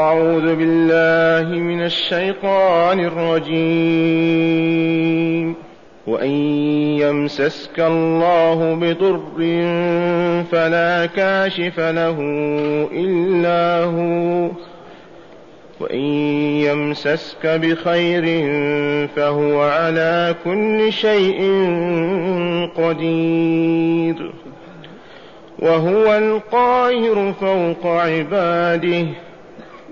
أعوذ بالله من الشيطان الرجيم. وإن يمسسك الله بضر فلا كاشف له إلا هو. وإن يمسسك بخير فهو على كل شيء قدير. وهو القاهر فوق عباده.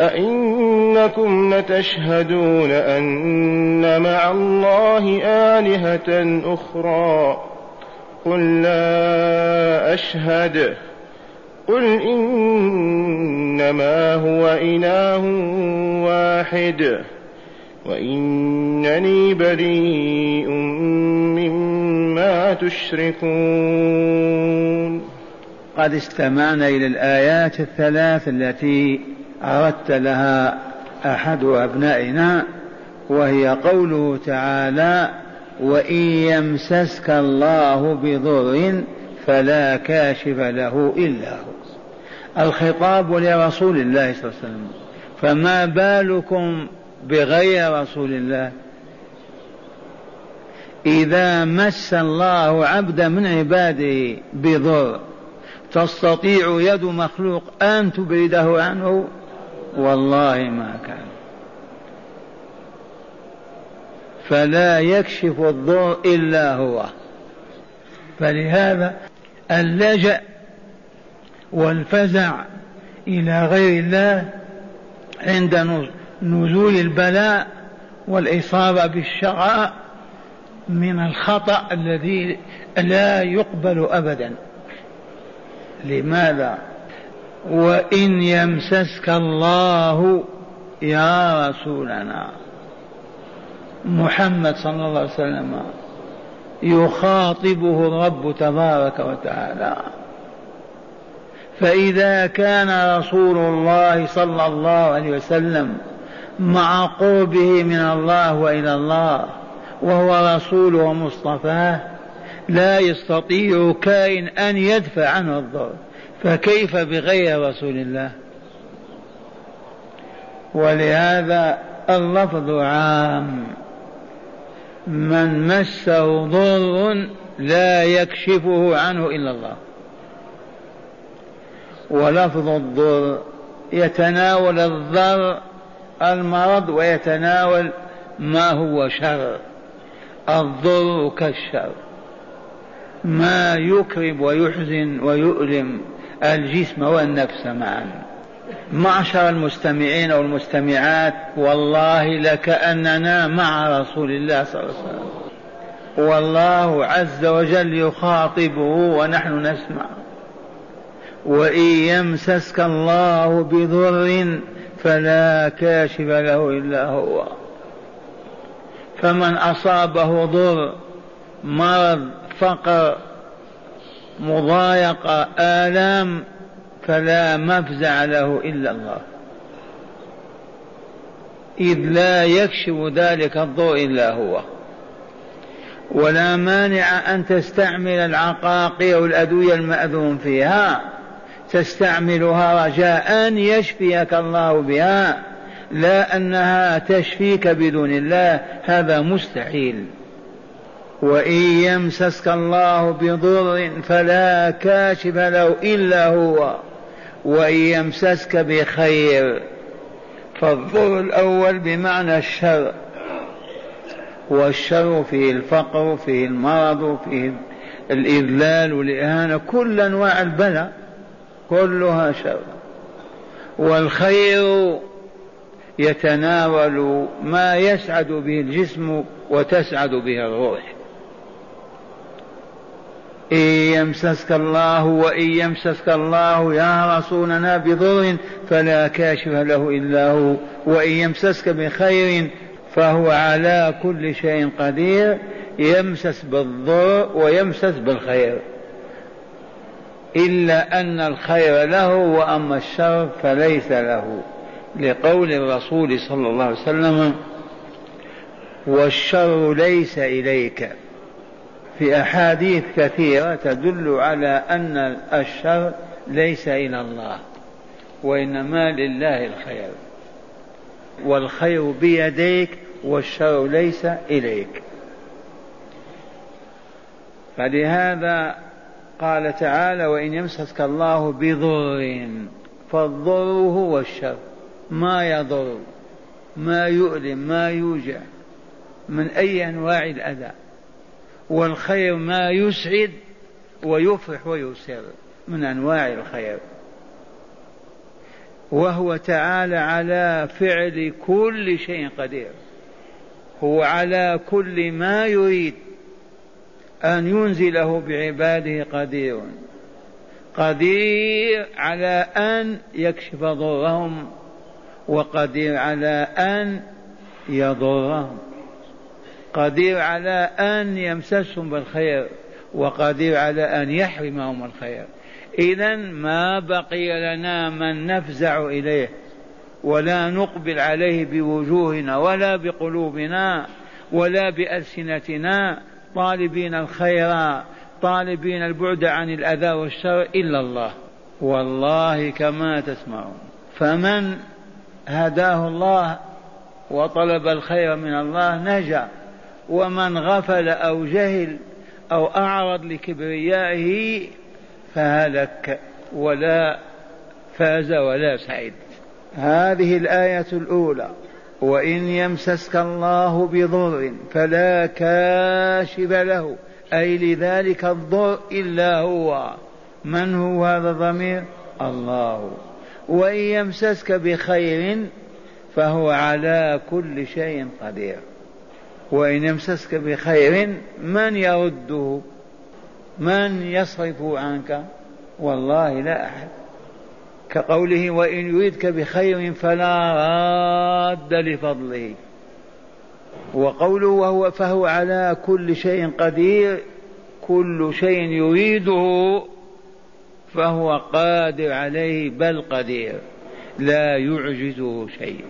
أئنكم لتشهدون أن مع الله آلهة أخرى؟ قل لا أشهد. قل إنما هو إله واحد وإنني بريء مما تشركون. قد استمعنا إلى الآيات الثلاث التي أردت لها أحد أبنائنا وهي قوله تعالى وإن يمسسك الله بضر فلا كاشف له إلا هو الخطاب لرسول الله صلى الله عليه وسلم فما بالكم بغير رسول الله؟ إذا مس الله عبدا من عباده بضر تستطيع يد مخلوق أن تبعده عنه؟ والله ما كان. فلا يكشف الضر إلا هو. فلهذا اللجأ والفزع إلى غير الله عند نزول البلاء والإصابة بالشقاء من الخطأ الذي لا يقبل أبدا. لماذا؟ وإن يمسسك الله يا رسولنا. محمد صلى الله عليه وسلم يخاطبه الرب تبارك وتعالى. فإذا كان رسول الله صلى الله عليه وسلم مع قربه من الله وإلى الله وهو رسوله ومصطفاه لا يستطيع كائن أن يدفع عنه الضر. فكيف بغير رسول الله؟ ولهذا اللفظ عام. من مسه ضر لا يكشفه عنه إلا الله. ولفظ الضر يتناول الضر المرض ويتناول ما هو شر. الضر كالشر. ما يكرب ويحزن ويؤلم. الجسم والنفس معا. معشر المستمعين والمستمعات والله لكأننا مع رسول الله صلى الله عليه وسلم. والله عز وجل يخاطبه ونحن نسمع. وإن يمسسك الله بضر فلا كاشف له إلا هو. فمن أصابه ضر مرض فقر مضايقة آلام فلا مفزع له إلا الله. إذ لا يكشف ذلك الضوء إلا هو. ولا مانع أن تستعمل العقاقير والأدوية المأذون فيها. تستعملها رجاء أن يشفيك الله بها. لا أنها تشفيك بدون الله. هذا مستحيل. وإن يمسسك الله بضر فلا كاشف له إلا هو وإن يمسسك بخير فالضر الأول بمعنى الشر والشر فيه الفقر فيه المرض فيه الإذلال والإهانة كل أنواع البلاء كلها شر. والخير يتناول ما يسعد به الجسم وتسعد به الروح. إن يمسسك الله وإن يمسسك الله يا رسولنا بضر فلا كاشف له إلا هو. وإن يمسسك بخير فهو على كل شيء قدير. يمسس بالضر ويمسس بالخير. إلا أن الخير له وأما الشر فليس له. لقول الرسول صلى الله عليه وسلم والشر ليس إليك. في أحاديث كثيرة تدل على أن الشر ليس إلى الله وإنما لله الخير. والخير بيديك والشر ليس إليك. فلهذا قال تعالى وإن يمسسك الله بضر فالضر هو الشر. ما يضر ما يؤلم ما يوجع من أي أنواع الأذى. والخير ما يسعد ويفرح ويسر من أنواع الخير. وهو تعالى على فعل كل شيء قدير. هو على كل ما يريد أن ينزله بعباده قدير. قدير على أن يكشف ضرهم وقدير على أن يضرهم. قدير على أن يمسسهم بالخير وقدير على أن يحرمهم الخير. إذا ما بقي لنا من نفزع إليه ولا نقبل عليه بوجوهنا ولا بقلوبنا ولا بألسنتنا. طالبين الخير طالبين البعد عن الأذى والشر إلا الله. والله كما تسمعون. فمن هداه الله وطلب الخير من الله نجا. ومن غفل أو جهل أو أعرض لكبريائه فهلك ولا فاز ولا سعد هذه الآية الأولى. وإن يمسسك الله بضر فلا كاشف له. أي لذلك الضر إلا هو. من هو هذا الضمير؟ الله. وإن يمسسك بخير فهو على كل شيء قدير. وإن يمسسك بخير من يرده؟ من يصرفه عنك؟ والله لا أحد. كقوله وإن يريدك بخير فلا راد لفضله. وقوله وهو فهو على كل شيء قدير كل شيء يريده فهو قادر عليه بل قدير لا يعجزه شيء.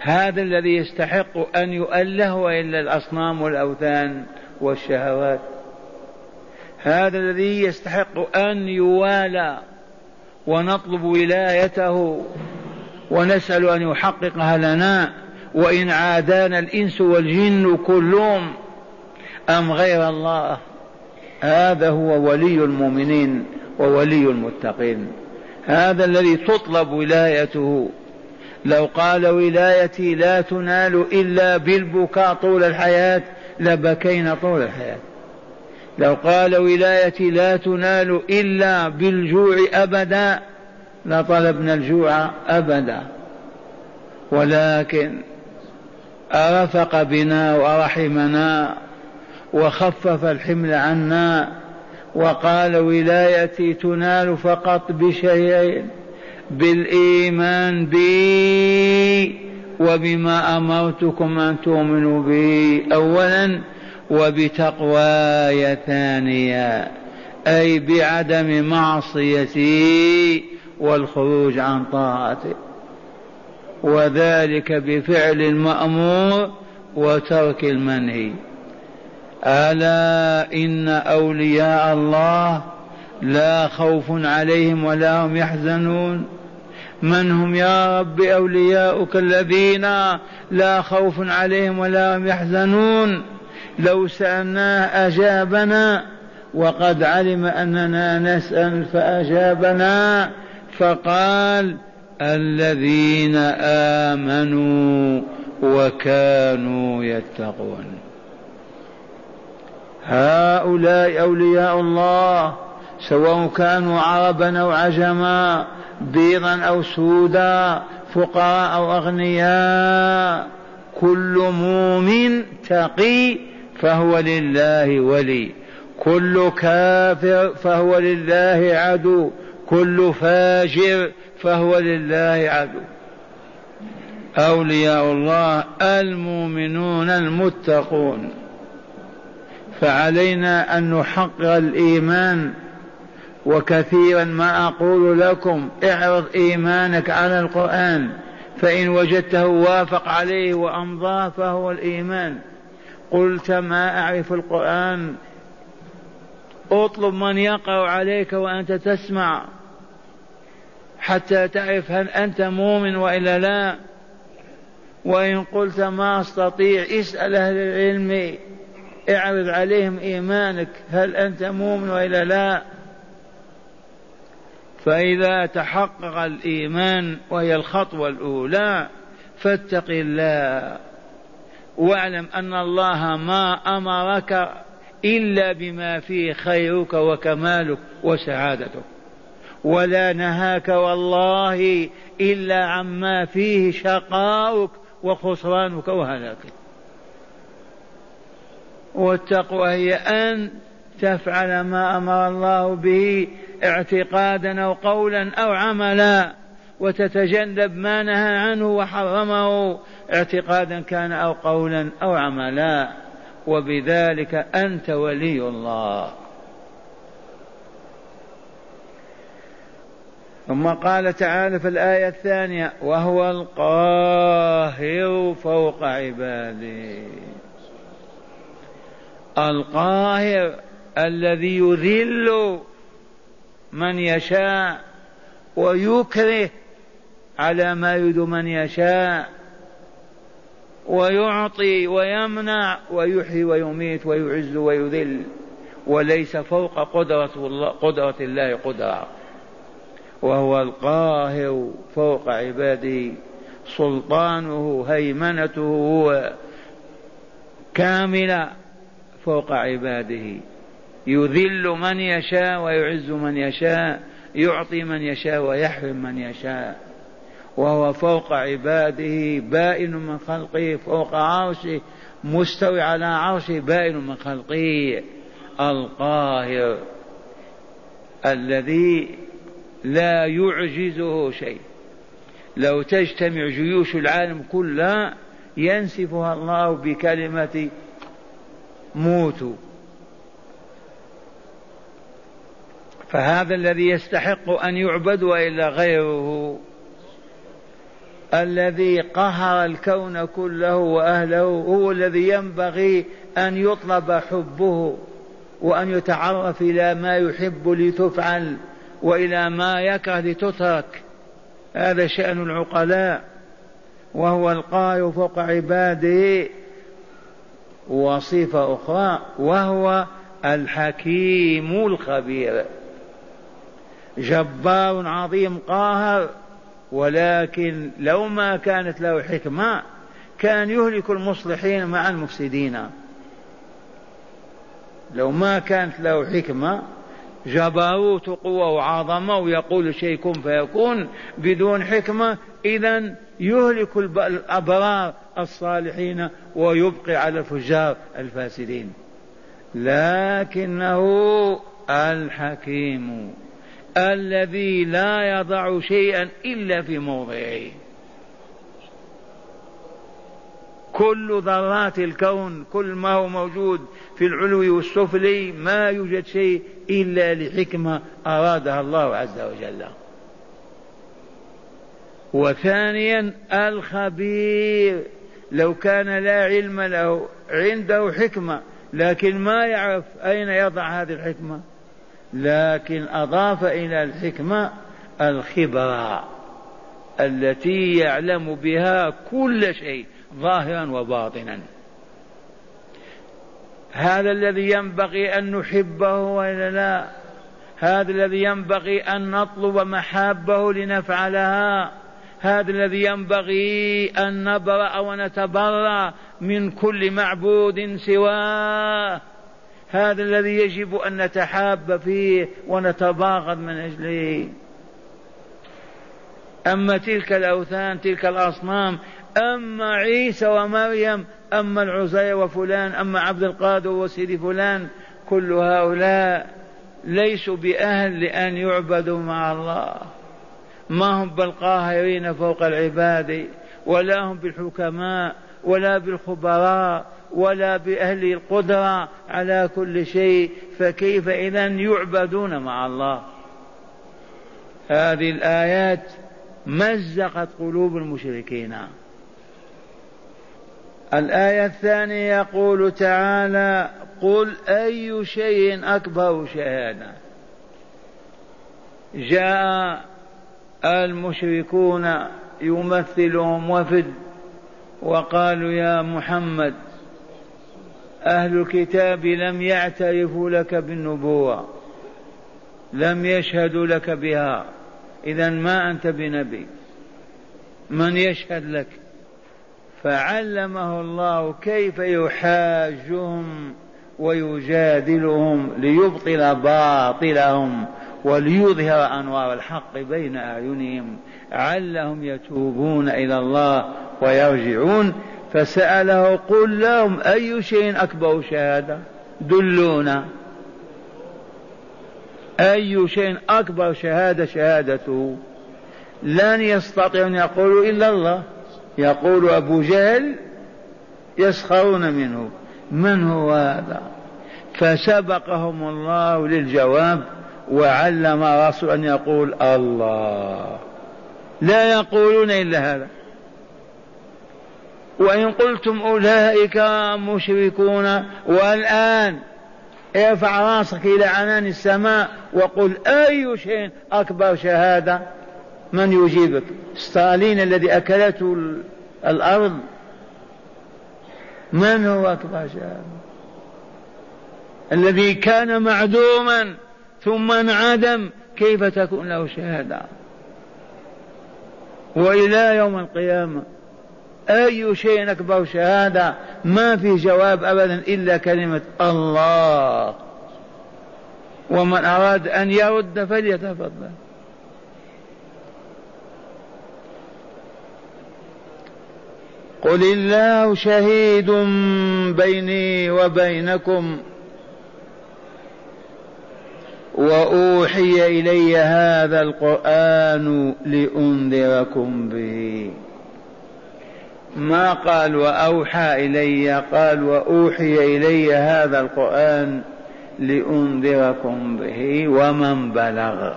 هذا الذي يستحق أن يؤله إلا الأصنام والأوثان والشهوات. هذا الذي يستحق أن يوالى ونطلب ولايته ونسأل أن يحققها لنا وإن عادانا الإنس والجن كلهم أم غير الله؟ هذا هو ولي المؤمنين وولي المتقين. هذا الذي تطلب ولايته لو قال ولايتي لا تنال إلا بالبكاء طول الحياة لبكينا طول الحياة. لو قال ولايتي لا تنال إلا بالجوع أبدا لطلبنا الجوع أبدا. ولكن أرفق بنا وأرحمنا وخفف الحمل عنا وقال ولايتي تنال فقط بشيئين. بالإيمان بي وبما أمرتكم أن تؤمنوا به أولا وبتقواي ثانيا أي بعدم معصيتي والخروج عن طاعته وذلك بفعل المأمور وترك المنهي. ألا إن أولياء الله لا خوف عليهم ولا هم يحزنون. من هم يا رب أولياؤك الذين لا خوف عليهم ولا هم يحزنون. لو سألناه أجابنا وقد علم أننا نسأل فأجابنا فقال الذين آمنوا وكانوا يتقون. هؤلاء أولياء الله سواء كانوا عربا أو عجما بيضا أو سودا فقراء أو أغنياء كل مؤمن تقي فهو لله ولي. كل كافر فهو لله عدو. كل فاجر فهو لله عدو. أولياء الله المؤمنون المتقون. فعلينا أن نحقق الإيمان وكثيرا ما أقول لكم اعرض إيمانك على القرآن فإن وجدته وافق عليه وأمضاه فهو الإيمان. قلت ما أعرف القرآن؟ اطلب من يقرأ عليك وأنت تسمع حتى تعرف هل أنت مؤمن وإلا لا. وإن قلت ما أستطيع اسأل أهل العلم اعرض عليهم إيمانك هل أنت مؤمن وإلا لا. فإذا تحقق الإيمان وهي الخطوة الأولى فاتق الله. واعلم أن الله ما أمرك إلا بما فيه خيرك وكمالك وسعادتك. ولا نهاك والله إلا عما فيه شقاؤك وخسرانك وهلاكك. والتقوى هي أن تفعل ما أمر الله به اعتقادا أو قولا أو عملا وتتجنب ما نهى عنه وحرمه اعتقادا كان أو قولا أو عملا. وبذلك أنت ولي الله. ثم قال تعالى في الآية الثانية وهو القاهر فوق عباده. القاهر الذي يذل من يشاء ويكره على ما يريد من يشاء ويعطي ويمنع ويحيي ويميت ويعز ويذل وليس فوق قدرة الله, قدرة الله قدرة وهو القاهر فوق عباده. سلطانه هيمنته كاملة فوق عباده. يذل من يشاء ويعز من يشاء يعطي من يشاء ويحرم من يشاء. وهو فوق عباده بائن من خلقه فوق عرشه مستوي على عرشه بائن من خلقه. القاهر الذي لا يعجزه شيء. لو تجتمع جيوش العالم كلها ينسفها الله بكلمة موتوا. فهذا الذي يستحق أن يعبد وإلا غيره. الذي قهر الكون كله وأهله هو الذي ينبغي أن يطلب حبه وأن يتعرف إلى ما يحب لتفعل وإلى ما يكره لتترك. هذا شأن العقلاء. وهو القاهر فوق عباده وصفة أخرى وهو الحكيم الخبير. جبار عظيم قاهر ولكن لو ما كانت له حكمة كان يهلك المصلحين مع المفسدين. لو ما كانت له حكمة جبروت قوة وعظمة ويقول شيء كن فيكون بدون حكمة إذا يهلك الأبرار الصالحين ويبقي على الفجار الفاسدين. لكنه الحكيم. الذي لا يضع شيئا إلا في موضعه. كل ذرات الكون كل ما هو موجود في العلو والسفلي ما يوجد شيء إلا لحكمة أرادها الله عز وجل. وثانيا الخبير. لو كان لا علم له عنده حكمة لكن ما يعرف أين يضع هذه الحكمة. لكن أضاف إلى الحكمة الخبرة التي يعلم بها كل شيء ظاهرا وباطنا. هذا الذي ينبغي أن نحبه وإلا لا؟ هذا الذي ينبغي أن نطلب محابه لنفعلها؟ هذا الذي ينبغي أن نبرأ ونتبرأ من كل معبود سواه؟ هذا الذي يجب أن نتحاب فيه ونتباغض من أجله. أما تلك الأوثان تلك الأصنام أما عيسى ومريم أما العزير وفلان أما عبد القادر وسيدي فلان كل هؤلاء ليسوا بأهل لأن يعبدوا مع الله. ما هم بالقاهرين فوق العباد ولا هم بالحكماء ولا بالخبراء ولا بأهل القدرة على كل شيء فكيف إذا يعبدون مع الله؟ هذه الآيات مزقت قلوب المشركين. الآية الثانية يقول تعالى قل أي شيء أكبر شهادة. جاء المشركون يمثلهم وفد وقالوا يا محمد أهل الكتاب لم يعترفوا لك بالنبوة لم يشهدوا لك بها. إذا ما أنت بنبي؟ من يشهد لك؟ فعلمه الله كيف يحاجهم ويجادلهم ليبطل باطلهم وليظهر أنوار الحق بين أعينهم علهم يتوبون إلى الله ويرجعون فسأله قل لهم أي شيء أكبر شهادة؟ دلونا. أي شيء أكبر شهادة شهادته؟ لن يستطيع ان يقولوا إلا الله. يقول أبو جهل يسخرون منه. من هو هذا؟ فسبقهم الله للجواب وعلم رسول أن يقول الله. لا يقولون إلا هذا. وإن قلتم أولئك مشركون والآن ارفع راسك إلى عنان السماء وقل أي شيء أكبر شهادة؟ من يجيبك؟ ستالين الذي أكلته الأرض. من هو أكبر شهادة؟ الذي كان معدوما ثم انعدم كيف تكون له شهادة؟ وإلى يوم القيامة أي شيء أكبر شهادة ما في جواب أبدا إلا كلمة الله. ومن أراد أن يرد فليتفضل. قل الله شهيد بيني وبينكم وأوحي إلي هذا القرآن لأنذركم به. ما قال وأوحى إلي قال وأوحي إلي هذا القرآن لأنذركم به ومن بلغ.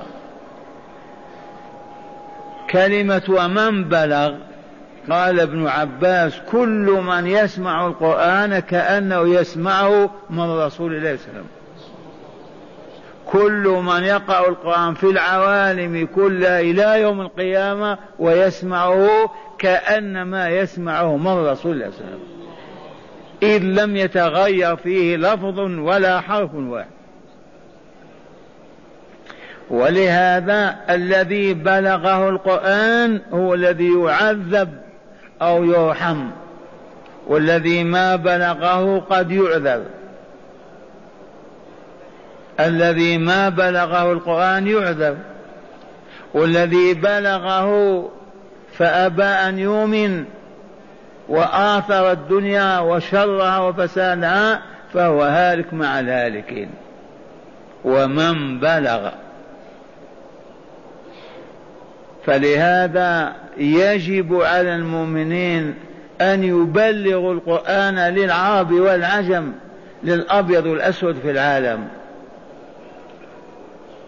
كلمة ومن بلغ قال ابن عباس كل من يسمع القرآن كأنه يسمعه من رسول الله صلى الله عليه وسلم. كل من يقرأ القرآن في العوالم كلها إلى يوم القيامة ويسمعه كأنما يسمعه من رسول الله صلى الله عليه وسلم. إذ لم يتغير فيه لفظ ولا حرف واحد. ولهذا الذي بلغه القرآن هو الذي يعذب أو يرحم والذي ما بلغه قد يعذر الذي ما بلغه القرآن يعذر والذي بلغه فأبى أن يؤمن وآثر الدنيا وشرها وفسادها فهو هالك مع الهالكين. ومن بلغ. فلهذا يجب على المؤمنين أن يبلغوا القرآن للعرب والعجم للأبيض والأسود في العالم.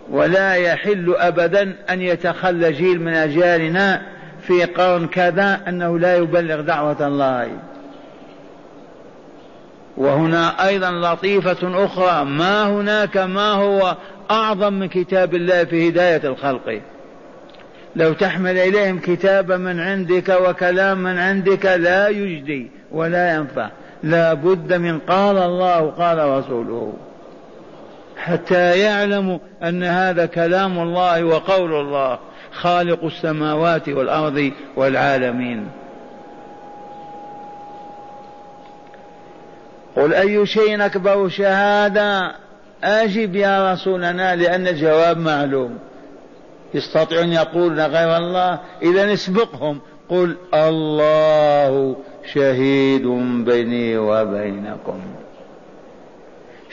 ولا يحل أبدا أن يتخلى جيل من أجيالنا في قرن كذا أنه لا يبلغ دعوة الله. وهنا أيضا لطيفة أخرى ما هناك ما هو أعظم من كتاب الله في هداية الخلق؟ لو تحمل إليهم كتابا من عندك وكلام من عندك لا يجدي ولا ينفع. لا بد من قال الله قال رسوله. حتى يعلموا أن هذا كلام الله وقول الله. خالق السماوات والأرض والعالمين. قل أي شيء أكبر شهادة؟ أجب يا رسولنا لأن الجواب معلوم. يستطيعون يقولون غير الله؟ إذا اسبقهم. قل الله شهيد بيني وبينكم.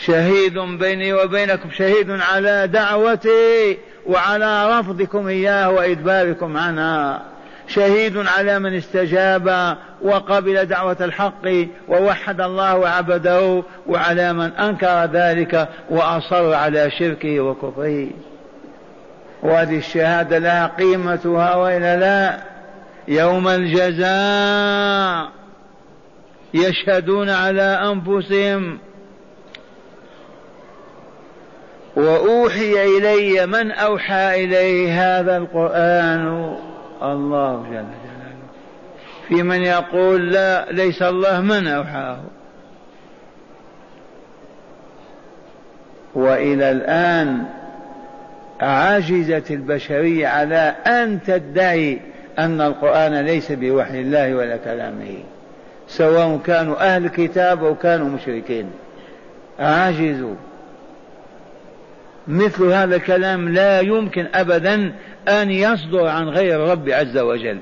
شهيد بيني وبينكم شهيد على دعوتي وعلى رفضكم إياه وإدباركم عنها. شهيد على من استجاب وقبل دعوة الحق ووحد الله وعبده وعلى من أنكر ذلك وأصر على شركه وكفره. وهذه الشهادة لها قيمتها وإلا لا يوم الجزاء يشهدون على أنفسهم وأوحي إلي من أوحى إليه هذا القرآن. الله جل جلاله. في من يقول لا ليس الله من أوحاه. وإلى الآن عجزت البشرية على أن تدعي أن القرآن ليس بوحي الله ولا كلامه. سواء كانوا أهل كتاب أو كانوا مشركين. عجزوا مثل هذا الكلام لا يمكن أبدا أن يصدر عن غير الرب عز وجل.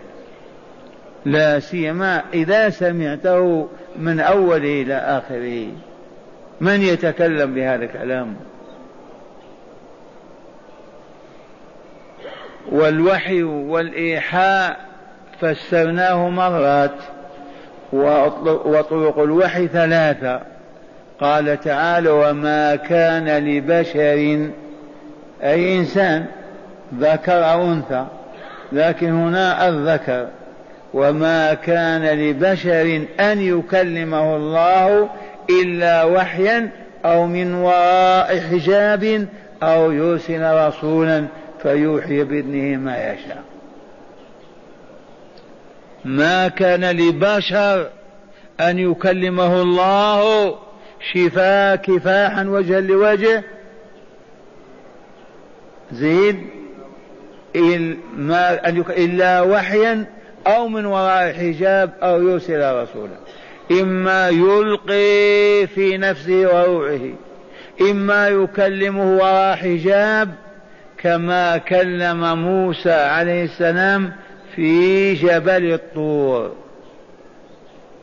لا سيما إذا سمعته من أوله إلى آخره. من يتكلم بهذا الكلام؟ والوحي والإيحاء فسرناه مرات وطرق الوحي ثلاثة. قال تعالى وما كان لبشر أي إنسان ذكر أو أنثى لكن هنا الذكر. وما كان لبشر أن يكلمه الله إلا وحيا أو من وراء حجاب أو يرسل رسولا فيوحي بإذنه ما يشاء. ما كان لبشر أن يكلمه الله شفاء كفاحا وجها لوجه. زيد إلا وحيا أو من وراء حجاب أو يرسل رسولا. إما يلقي في نفسه وروعه إما يكلمه وراء حجاب كما كلم موسى عليه السلام في جبل الطور.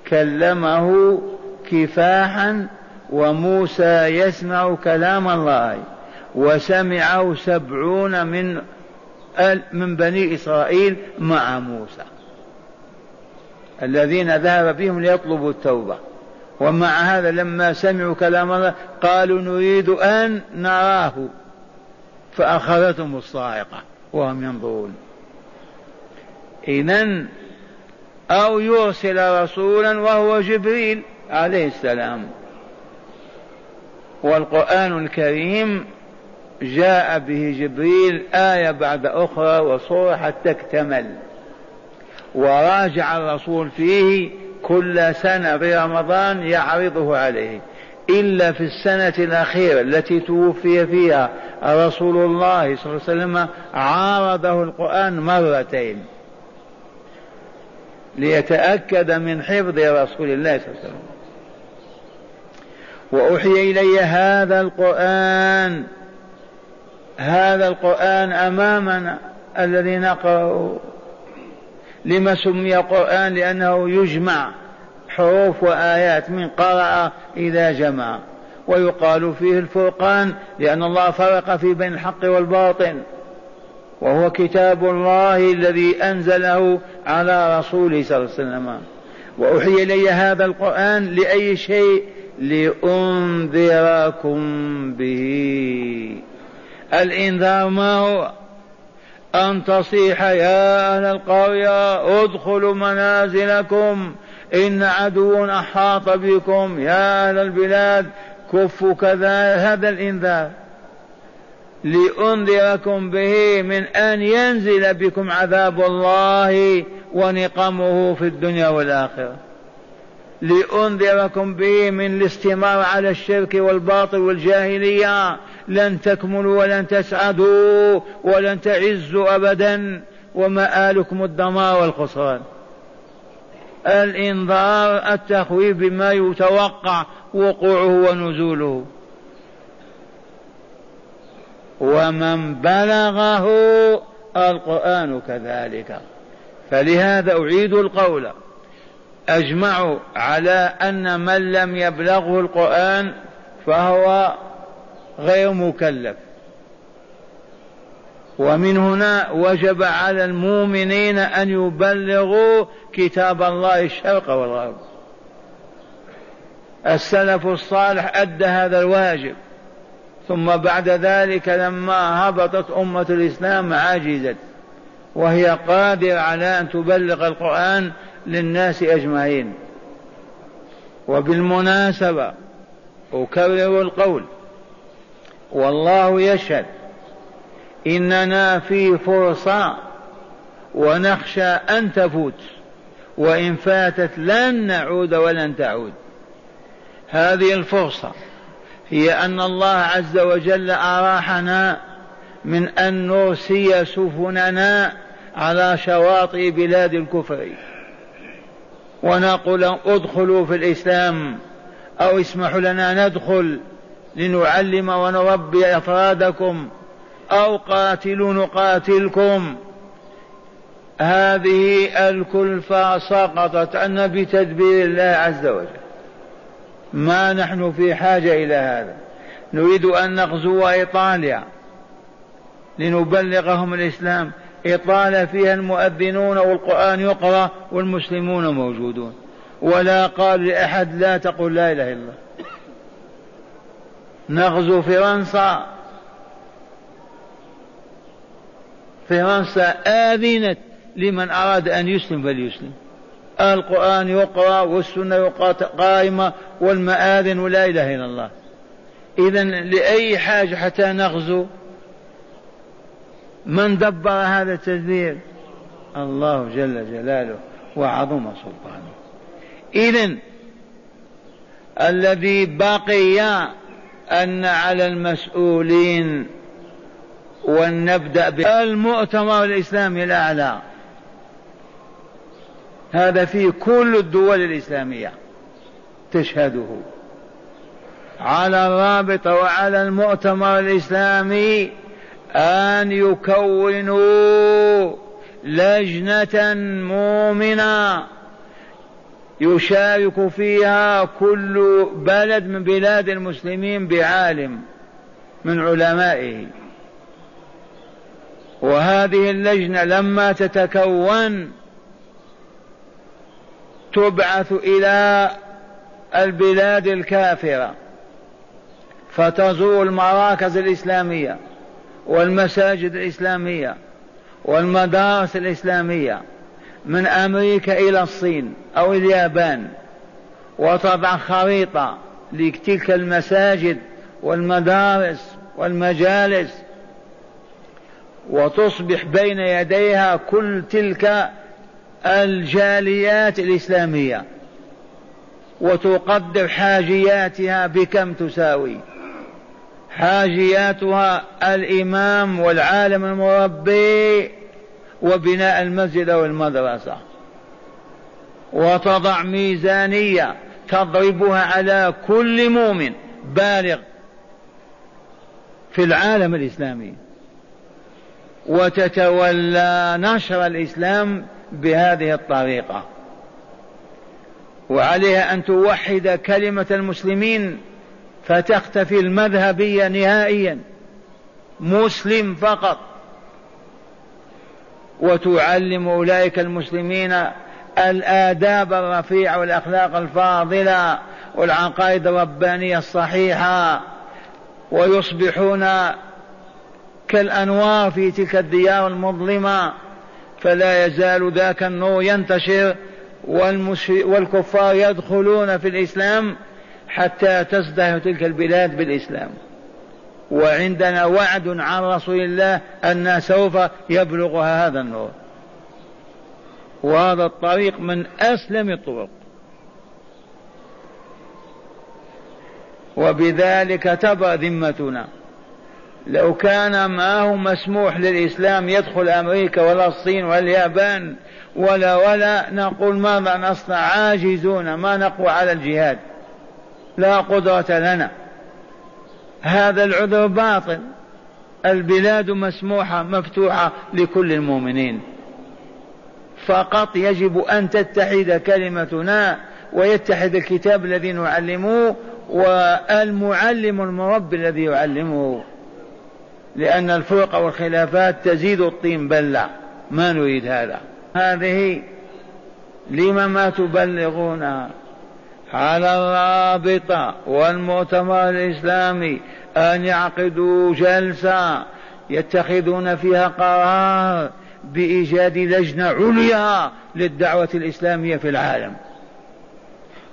كلمه كفاحا وموسى يسمع كلام الله وسمعه سبعون من من بني إسرائيل مع موسى. الذين ذهب بهم ليطلبوا التوبة. ومع هذا لما سمعوا كلام الله قالوا نريد أن نراه. فأخذتهم الصاعقة وهم ينظرون. إذا أو يرسل رسولا وهو جبريل عليه السلام. والقرآن الكريم جاء به جبريل آية بعد أخرى وصورة حتى اكتمل. وراجع الرسول فيه كل سنة في رمضان يعرضه عليه. إلا في السنة الأخيرة التي توفي فيها رسول الله صلى الله عليه وسلم عارضه القرآن مرتين. ليتأكد من حفظ رسول الله صلى الله عليه وسلم. وأوحي إلي هذا القرآن هذا القرآن أمامنا الذي نقرأه لما سمي قرآن؟ لأنه يجمع حروف وآيات من قرأ إذا جمع. ويقال فيه الفرقان لأن الله فرق في بين الحق والباطل. وهو كتاب الله الذي أنزله على رسوله صلى الله عليه وسلم. وأوحي إلي هذا القرآن لأي شيء لأنذركم به. الإنذار ما هو؟ أن تصيح يا أهل القرية ادخلوا منازلكم. إن عدو أحاط بكم. يا أهل البلاد كفوا كذا هذا الإنذار. لأنذركم به من أن ينزل بكم عذاب الله ونقمه في الدنيا والآخرة. لأنذركم به من الاستمرار على الشرك والباطل والجاهلية. لن تكملوا ولن تسعدوا ولن تعزوا أبدا. ومآلكم الدمار والخسران الإنذار التخويف بما يتوقع وقوعه ونزوله. ومن بلغه القرآن كذلك. فلهذا أعيد القول. أجمعوا على أن من لم يبلغه القرآن فهو غير مكلف. ومن هنا وجب على المؤمنين أن يبلغوا كتاب الله الشرق والغرب. السلف الصالح أدى هذا الواجب ثم بعد ذلك لما هبطت أمة الإسلام عجزت وهي قادرة على أن تبلغ القرآن للناس أجمعين. وبالمناسبة أكرر القول. والله يشهد إننا في فرصة ونخشى أن تفوت وإن فاتت لن نعود ولن تعود. هذه الفرصة هي أن الله عز وجل أراحنا من أن نرسي سفننا على شواطئ بلاد الكفر. ونقول ادخلوا في الإسلام أو اسمحوا لنا ندخل لنعلم ونربي أفرادكم أو قاتلوا نقاتلكم. هذه الكلفة سقطت عنا بتدبير الله عز وجل. ما نحن في حاجة إلى هذا. نريد أن نغزو إيطاليا لنبلغهم الإسلام. إطالة فيها المؤذنون والقرآن يقرأ والمسلمون موجودون. ولا قال لأحد لا تقول لا إله إلا الله. نغزو فرنسا. فرنسا آذنت لمن أراد أن يسلم فليسلم. القرآن يقرأ والسنة قائمة والمآذن ولا إله إلا الله. إذا لأي حاجة حتى نغزو من دبر هذا التدبير؟ الله جل جلاله وعظم سلطانه. إذا الذي بقي أن على المسؤولين ونبدأ بالمؤتمر الإسلامي الأعلى. هذا في كل الدول الإسلامية تشهده. على الرابطة وعلى المؤتمر الإسلامي أن يكونوا لجنة مؤمنة يشارك فيها كل بلد من بلاد المسلمين بعالم من علمائه. وهذه اللجنة لما تتكون تبعث إلى البلاد الكافرة فتزور المراكز الإسلامية. والمساجد الإسلامية والمدارس الإسلامية من أمريكا إلى الصين أو اليابان. وتضع خريطة لتلك المساجد والمدارس والمجالس. وتصبح بين يديها كل تلك الجاليات الإسلامية. وتقدر حاجياتها بكم تساوي. حاجياتها الإمام والعالم المربي وبناء المسجد أو المدرسة. وتضع ميزانية تضربها على كل مؤمن بالغ في العالم الإسلامي. وتتولى نشر الإسلام بهذه الطريقة. وعليها أن توحد كلمة المسلمين فتختفي المذهبية نهائيا. مسلم فقط. وتعلم أولئك المسلمين الآداب الرفيعة والأخلاق الفاضلة والعقائد الربانية الصحيحة ويصبحون كالأنوار في تلك الديار المظلمة. فلا يزال ذاك النور ينتشر والكفار يدخلون في الإسلام حتى تزدهر تلك البلاد بالإسلام. وعندنا وعد عن رسول الله أن سوف يبلغها هذا النور. وهذا الطريق من أسلم الطرق. وبذلك تبرأ ذمتنا. لو كان ما هو مسموح للإسلام يدخل أمريكا ولا الصين ولا اليابان ولا ولا نقول ماذا نصنع؟ عاجزون ما نقوى على الجهاد. لا قدرة لنا. هذا العذر باطل. البلاد مسموحة مفتوحة لكل المؤمنين. فقط يجب أن تتحد كلمتنا ويتحد الكتاب الذي نعلمه والمعلم المربي الذي يعلمه. لأن الفرق والخلافات تزيد الطين بلة. ما نريد هذا. هذه لم ما تبلغونها على الرابطة والمؤتمر الإسلامي أن يعقدوا جلسة يتخذون فيها قرار بإيجاد لجنة عليا للدعوة الإسلامية في العالم.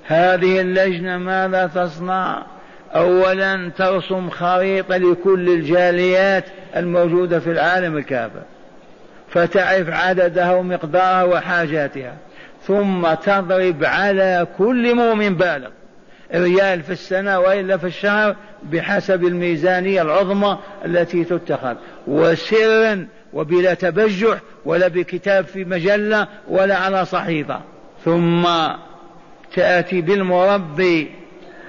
هذه اللجنة ماذا تصنع؟ أولا ترسم خريطة لكل الجاليات الموجودة في العالم الكافر فتعرف عددها ومقدارها وحاجاتها. ثم تضرب على كل مؤمن بالغ. ريال في السنة وإلا في الشهر بحسب الميزانية العظمى التي تتخذ. وسرا وبلا تبجح ولا بكتاب في مجلة ولا على صحيفة. ثم تأتي بالمربي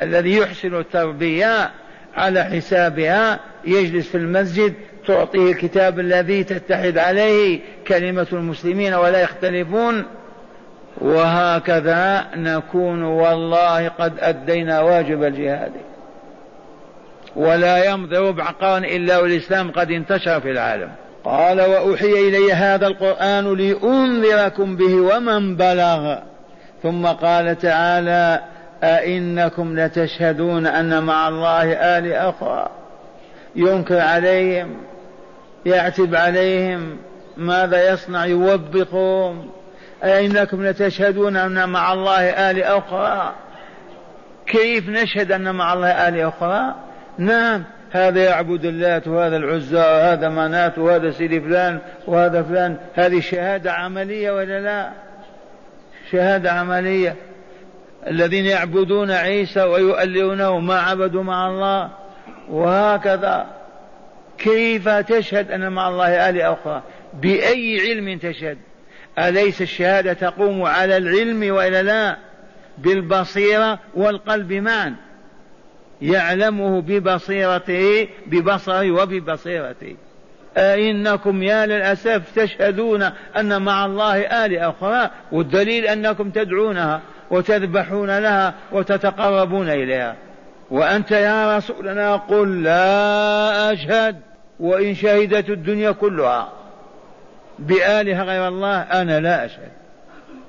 الذي يحسن التربية على حسابها. يجلس في المسجد تعطيه الكتاب الذي تتحد عليه كلمة المسلمين ولا يختلفون. وهكذا نكون والله قد أدينا واجب الجهاد. ولا يمضي ربع قرن إلا والإسلام قد انتشر في العالم. قال وأوحي إلي هذا القرآن لأنذركم به ومن بلغ. ثم قال تعالى أئنكم لتشهدون أن مع الله آل أخرى. ينكر عليهم يعتب عليهم ماذا يصنع يوبخهم. أئنكم لتشهدون أن مع الله آل أخرى؟ كيف نشهد أن مع الله آل أخرى؟ نعم هذا يعبد اللات وهذا العزى وهذا منات وهذا سيدي فلان وهذا فلان. هذه شهادة عملية ولا لا؟ شهادة عملية. الذين يعبدون عيسى ويؤلهونه ما عبدوا مع الله. وهكذا. كيف تشهد أن مع الله آلهة أخرى؟ بأي علم تشهد؟ أليس الشهادة تقوم على العلم وإلا لا؟ بالبصيرة والقلب معا. يعلمه ببصيرته ببصره وببصيرته. أئنكم يا للأسف تشهدون أن مع الله آلهة أخرى والدليل أنكم تدعونها وتذبحون لها وتتقربون إليها. وأنت يا رسولنا قل لا أشهد وإن شهدت الدنيا كلها. بآلهة غير الله أنا لا أشهد.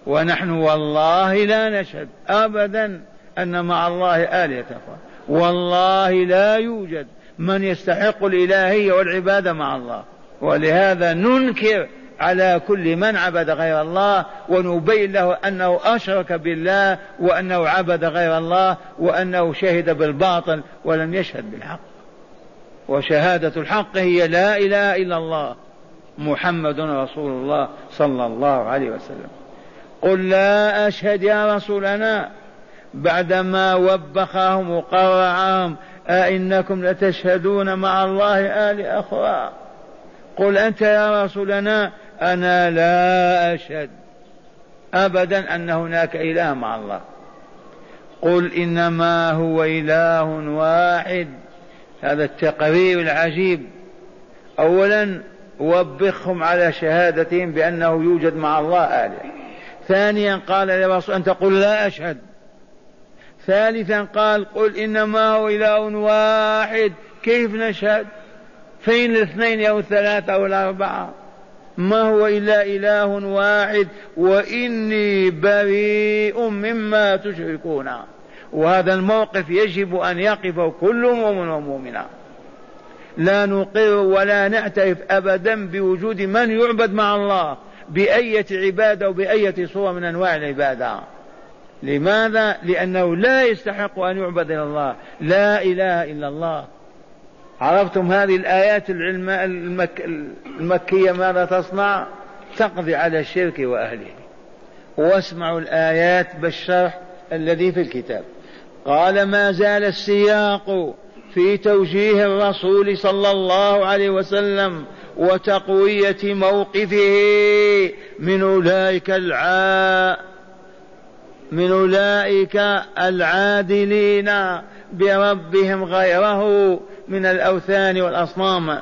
ونحن والله لا نشهد أبدا أن مع الله آلهة أخرى والله لا يوجد من يستحق الإلهية والعبادة مع الله. ولهذا ننكر على كل من عبد غير الله ونبين له أنه أشرك بالله وأنه عبد غير الله وأنه شهد بالباطل ولم يشهد بالحق. وشهادة الحق هي لا إله إلا الله. محمد رسول الله صلى الله عليه وسلم. قل لا أشهد يا رسولنا. بعدما وبخهم وقرعهم أئنكم لتشهدون مع الله آل أخرى. قل أنت يا رسولنا أنا لا أشهد أبدا أن هناك إله مع الله. قل إنما هو إله واحد. هذا التقرير العجيب. أولا وبخهم على شهادتهم بأنه يوجد مع الله آله ثانيا قال للرسول أن تقول لا أشهد. ثالثا قال قل إنما هو إله واحد كيف نشهد؟ فين الاثنين أو الثلاثة أو الأربعة؟ ما هو إلا إله واحد وإني بريء مما تشركون. وهذا الموقف يجب أن يقف كل مؤمن ومؤمنة. لا نقر ولا نعترف أبدا بوجود من يعبد مع الله بأية عبادة وبأية صورة من أنواع العبادة. لماذا؟ لأنه لا يستحق أن يعبد إلا الله. لا إله إلا الله. عرفتم هذه الآيات العلم المك المكية ماذا تصنع؟ تقضي على الشرك وأهله. واسمعوا الآيات بالشرح الذي في الكتاب. قال ما زال السياق في توجيه الرسول صلى الله عليه وسلم وتقوية موقفه من أولئك العا من أولئك العادلين بربهم غيره من الأوثان والأصنام.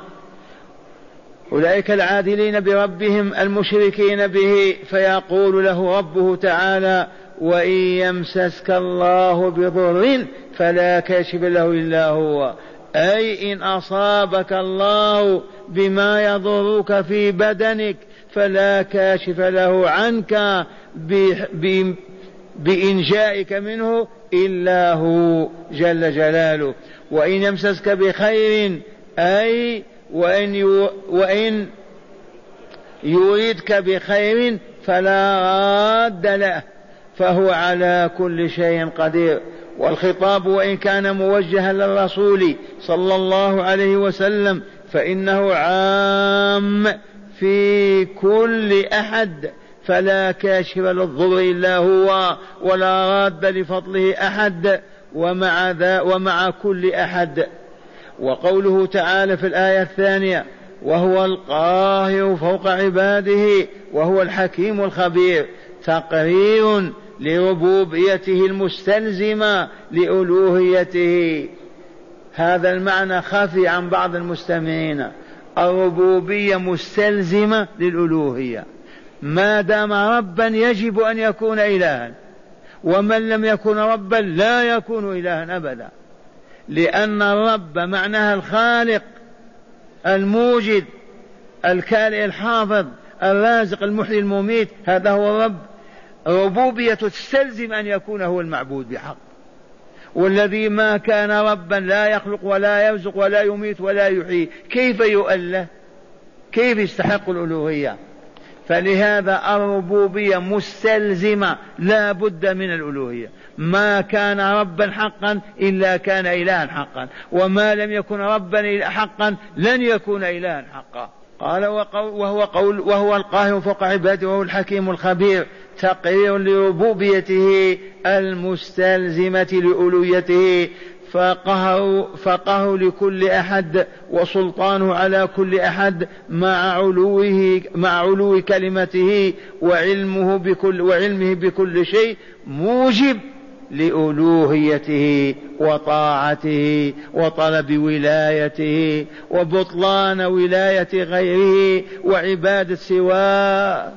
أولئك العادلين بربهم المشركين به فيقول له ربه تعالى وإن يمسسك الله بضر فلا كاشف له إلا هو. أي إن أصابك الله بما يضرك في بدنك فلا كاشف له عنك بإنجائك منه إلا هو جل جلاله. وإن يمسسك بخير أي وإن, وإن يريدك بخير فلا راد له. فهو على كل شيء قدير. والخطاب وإن كان موجها للرسول صلى الله عليه وسلم فإنه عام في كل أحد فلا كاشف للضر إلا هو ولا راد لفضله أحد ومع ذا ومع كل أحد. وقوله تعالى في الآية الثانية وهو القاهر فوق عباده وهو الحكيم الخبير. تقرير لربوبيته المستلزمة لألوهيته. هذا المعنى خفي عن بعض المستمعين. الربوبية مستلزمة للألوهية. ما دام ربا يجب أن يكون إلها ومن لم يكن ربا لا يكون إلها أبدا. لأن الرب معناها الخالق الموجد الكالئ الحافظ الرازق المحيي المميت. هذا هو الرب. ربوبية تستلزم أن يكون هو المعبود بحق. والذي ما كان ربا لا يخلق ولا يرزق ولا يميت ولا يحيي كيف يؤله؟ كيف يستحق الألوهية؟ فلهذا الربوبية مستلزمة لا بد من الألوهية. ما كان ربا حقا إلا كان إلها حقا. وما لم يكن ربا حقا لن يكون إلها حقا. قال وهو قول وهو القاهر فوق عباده وهو الحكيم الخبير تقرير لربوبيته المستلزمة لألويته فقهر فقهر لكل أحد وسلطانه على كل أحد مع علوه مع علو كلمته وعلمه بكل وعلمه بكل شيء موجب لألوهيته وطاعته وطلب ولايته وبطلان ولاية غيره وعبادة سواه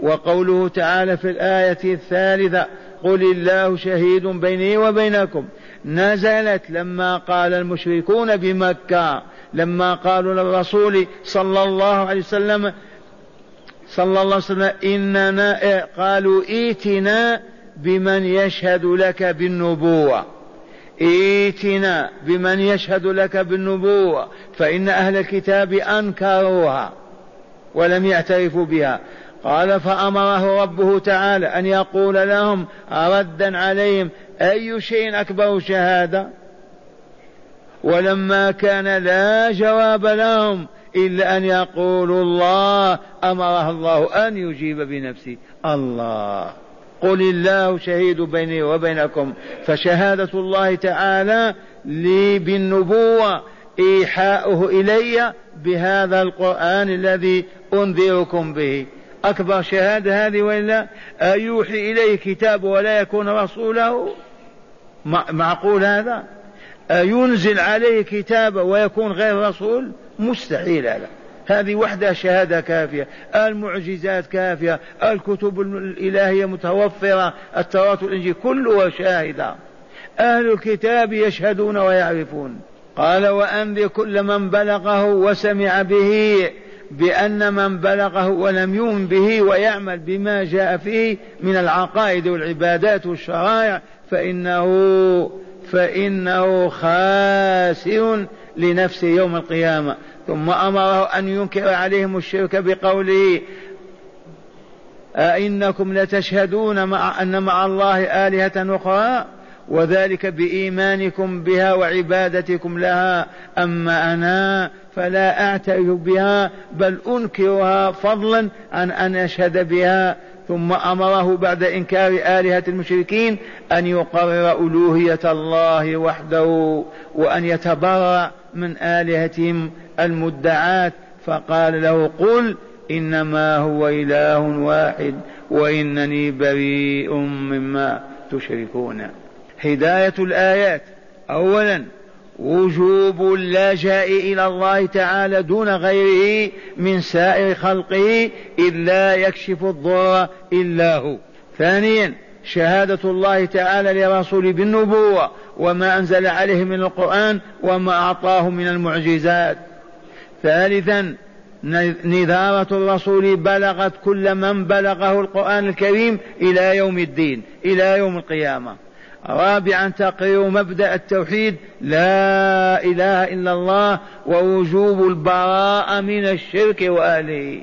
وقوله تعالى في الآية الثالثة قل الله شهيد بيني وبينكم. نزلت لما قال المشركون بمكة لما قالوا للرسول صلى الله عليه وسلم صلى الله عليه وسلم إننا قالوا ائتنا بمن يشهد لك بالنبوة. ائتنا بمن يشهد لك بالنبوة فإن أهل الكتاب أنكروها ولم يعترفوا بها. قال فأمره ربه تعالى أن يقول لهم ردا عليهم أي شيء أكبر شهادة؟ ولما كان لا جواب لهم إلا أن يقولوا الله أمره الله أن يجيب بنفسه. الله. قل الله شهيد بيني وبينكم فشهادة الله تعالى لي بالنبوة إيحاؤه إلي بهذا القرآن الذي أنذركم به. أكبر شهادة هذه وإلا أيوحي إليه كتاب ولا يكون رسوله؟ معقول هذا؟ أينزل عليه كتاب ويكون غير رسول؟ مستحيل هذا. هذه وحدها شهادة كافية المعجزات كافية الكتب الإلهية متوفرة التوراة والإنجيل كلها شاهدة. أهل الكتاب يشهدون ويعرفون. قال وأنذر كل من بلغه وسمع به بأن من بلغه ولم يؤمن به ويعمل بما جاء فيه من العقائد والعبادات والشرائع فإنه فإنه خاسر لنفسه يوم القيامة. ثم أمره أن ينكر عليهم الشرك بقوله أئنكم لتشهدون مع أن مع الله آلهة أخرى؟ وذلك بإيمانكم بها وعبادتكم لها. أما أنا فلا أعترف بها بل أنكرها فضلا عن أن أشهد بها. ثم أمره بعد إنكار آلهة المشركين أن يقرر ألوهية الله وحده وأن يتبرأ من آلهتهم المدعاة فقال له قل إنما هو إله واحد وإنني بريء مما تشركون. هداية الآيات. أولا وجوب اللجاء إلى الله تعالى دون غيره من سائر خلقه إلا يكشف الضر إلا هو. ثانيا شهادة الله تعالى لرسوله بالنبوة وما أنزل عليه من القرآن وما أعطاه من المعجزات. ثالثا نذارة الرسول بلغت كل من بلغه القرآن الكريم إلى يوم الدين إلى يوم القيامة. رابعا تقرير مبدأ التوحيد لا إله إلا الله ووجوب البراءة من الشرك وأهله.